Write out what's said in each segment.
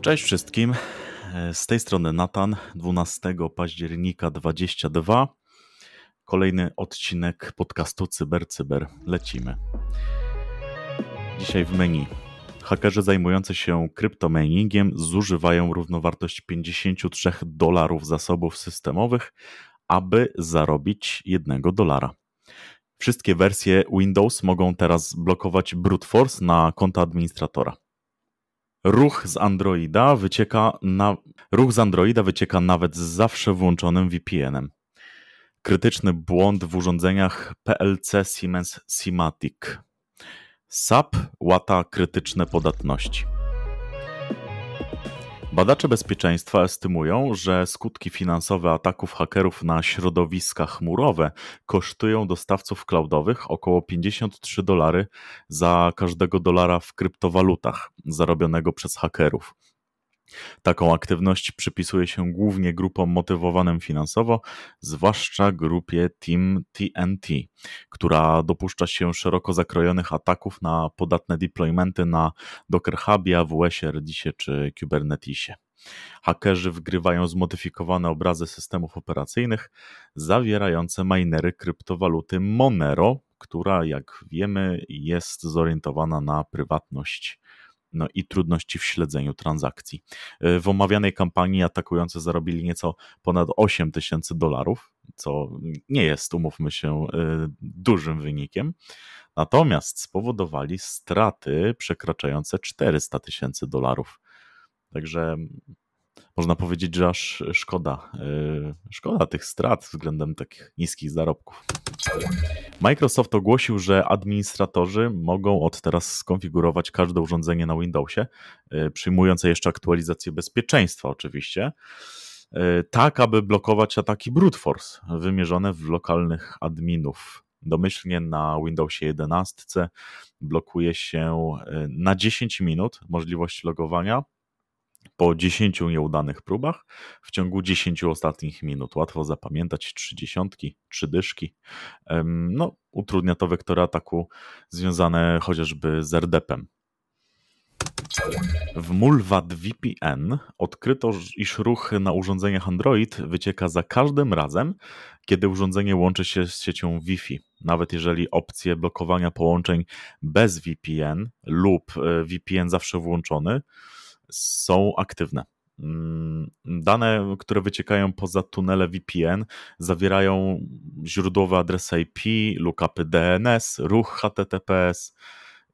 Cześć wszystkim. Z tej strony Natan, 12 października 22. Kolejny odcinek podcastu CyberCyber. Cyber. Lecimy. Dzisiaj w menu. Hakerzy zajmujący się kryptominingiem zużywają równowartość 53 dolarów zasobów systemowych, aby zarobić 1 dolara. Wszystkie wersje Windows mogą teraz blokować brute force na konta administratora. Ruch z Androida wycieka na, ruch z Androida wycieka nawet z zawsze włączonym VPN-em. Krytyczny błąd w urządzeniach PLC Siemens Simatic. SAP łata krytyczne podatności. Badacze bezpieczeństwa estymują, że skutki finansowe ataków hakerów na środowiska chmurowe kosztują dostawców cloudowych około 53 dolary za każdego dolara w kryptowalutach zarobionego przez hakerów. Taką aktywność przypisuje się głównie grupom motywowanym finansowo, zwłaszcza grupie Team TNT, która dopuszcza się szeroko zakrojonych ataków na podatne deploymenty na Docker Hubie, AWS-ie, czy Kubernetesie. Hakerzy wgrywają zmodyfikowane obrazy systemów operacyjnych zawierające minery kryptowaluty Monero, która, jak wiemy, jest zorientowana na prywatność no i trudności w śledzeniu transakcji. E, w omawianej kampanii atakujący zarobili nieco ponad 8 tysięcy dolarów, co nie jest, umówmy się, e, dużym wynikiem. Natomiast spowodowali straty przekraczające 400 tysięcy dolarów. Także można powiedzieć, że aż szkoda, e, szkoda tych strat względem takich niskich zarobków. Microsoft ogłosił, że administratorzy mogą od teraz skonfigurować każde urządzenie na Windowsie, e, przyjmujące jeszcze aktualizację bezpieczeństwa oczywiście, e, tak aby blokować ataki brute force wymierzone w lokalnych adminów. Domyślnie na Windowsie 11 blokuje się na 10 minut możliwość logowania po 10 nieudanych próbach w ciągu 10 ostatnich minut. Łatwo zapamiętać trzy dziesiątki, trzy dyszki. No, utrudnia to wektory ataku związane chociażby z RDP-em. W Mulvad VPN odkryto, iż ruch na urządzeniach Android wycieka za każdym razem, kiedy urządzenie łączy się z siecią Wi-Fi. Nawet jeżeli opcje blokowania połączeń bez VPN lub e, VPN zawsze włączony są aktywne. Mm, dane, które wyciekają poza tunele VPN, zawierają źródłowe adresy IP, lookupy DNS, ruch HTTPS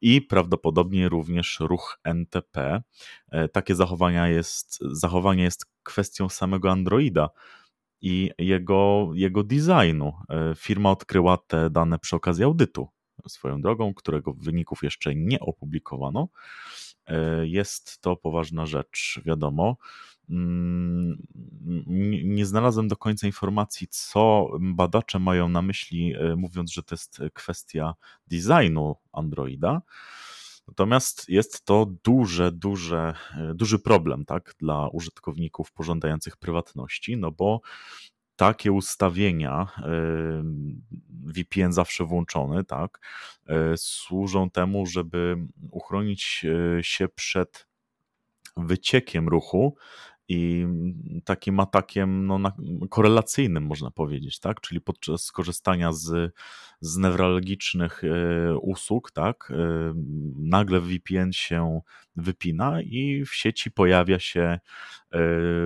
i prawdopodobnie również ruch NTP. E, takie zachowania jest, zachowanie jest kwestią samego Androida i jego, jego designu. E, firma odkryła te dane przy okazji audytu swoją drogą, którego wyników jeszcze nie opublikowano. E, jest to poważna rzecz, wiadomo. Mm, nie znalazłem do końca informacji, co badacze mają na myśli, e, mówiąc, że to jest kwestia designu Androida. Natomiast jest to duże, duże, e, duży problem tak, dla użytkowników pożądających prywatności, no bo takie ustawienia, VPN zawsze włączony, tak, e, służą temu, żeby uchronić e, się przed wyciekiem ruchu i takim atakiem no, korelacyjnym, można powiedzieć, tak? Czyli podczas skorzystania z, z newralgicznych e, usług, tak? E, nagle VPN się wypina i w sieci pojawia się e,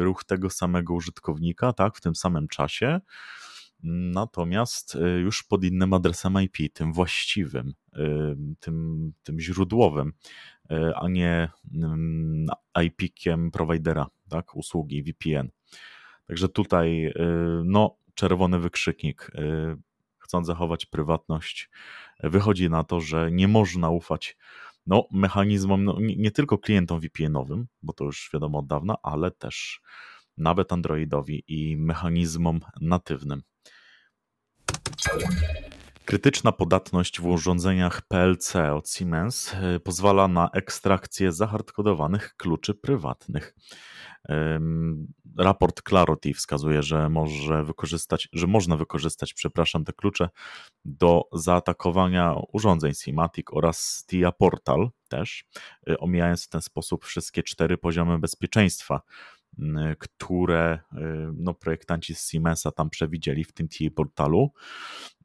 ruch tego samego użytkownika, tak? W tym samym czasie. Natomiast już pod innym adresem IP, tym właściwym, tym, tym źródłowym, a nie mm, IP-kiem providera tak, usługi VPN. Także tutaj y, no, czerwony wykrzyknik. Y, chcąc zachować prywatność, wychodzi na to, że nie można ufać no, mechanizmom, no, nie, nie tylko klientom VPN-owym, bo to już wiadomo od dawna, ale też nawet Androidowi i mechanizmom natywnym. Krytyczna podatność w urządzeniach PLC od Siemens y, pozwala na ekstrakcję zahardkodowanych kluczy prywatnych. Raport Clarity wskazuje, że może wykorzystać, że można wykorzystać, przepraszam, te klucze do zaatakowania urządzeń Simatic oraz TIA Portal też, y, omijając w ten sposób wszystkie cztery poziomy bezpieczeństwa, które y, no, projektanci z Siemensa tam przewidzieli w tym TIA portalu.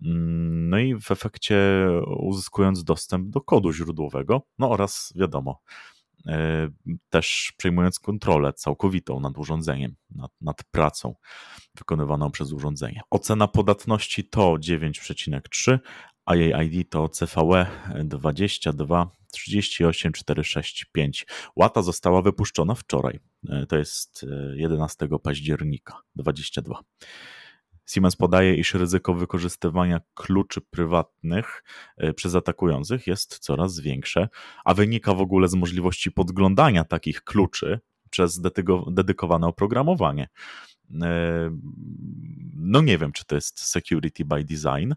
No i w efekcie uzyskując dostęp do kodu źródłowego, no oraz wiadomo, też przejmując kontrolę całkowitą nad urządzeniem, nad, nad pracą wykonywaną przez urządzenie. Ocena podatności to 9,3, a jej ID to CVE 22 38465. Łata została wypuszczona wczoraj. E, to jest 11 e, października 22. Siemens podaje, iż ryzyko wykorzystywania kluczy prywatnych e, przez atakujących jest coraz większe, a wynika w ogóle z możliwości podglądania takich kluczy przez dedykowane oprogramowanie. E, no nie wiem, czy to jest security by design.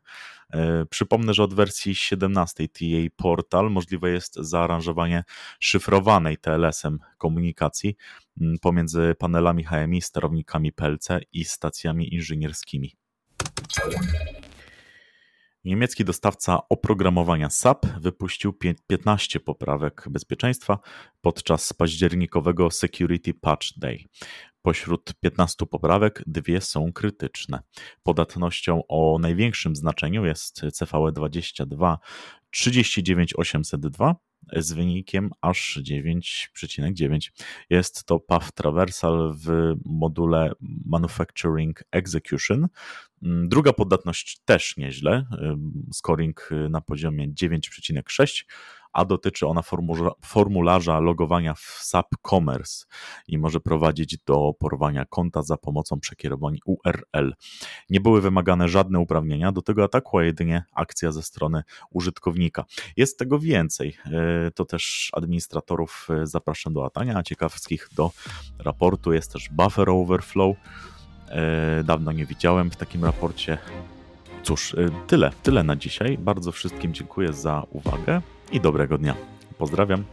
E, przypomnę, że od wersji 17 TA Portal możliwe jest zaaranżowanie szyfrowanej TLS-em komunikacji pomiędzy panelami HMI, sterownikami PLC i stacjami inżynierskimi. Niemiecki dostawca oprogramowania SAP wypuścił 15 poprawek bezpieczeństwa podczas październikowego Security Patch Day. Pośród 15 poprawek dwie są krytyczne. Podatnością o największym znaczeniu jest CVE 22 39802 z wynikiem aż 9,9. Jest to path traversal w module Manufacturing Execution. Druga podatność też nieźle, scoring na poziomie 9,6 a dotyczy ona formularza logowania w SAP Commerce i może prowadzić do porwania konta za pomocą przekierowań URL. Nie były wymagane żadne uprawnienia do tego ataku, a jedynie akcja ze strony użytkownika. Jest tego więcej. E, to też administratorów e, zapraszam do latania, a ciekawskich do raportu. Jest też buffer overflow. E, dawno nie widziałem w takim raporcie. Cóż, tyle, tyle na dzisiaj. Bardzo wszystkim dziękuję za uwagę i dobrego dnia. Pozdrawiam.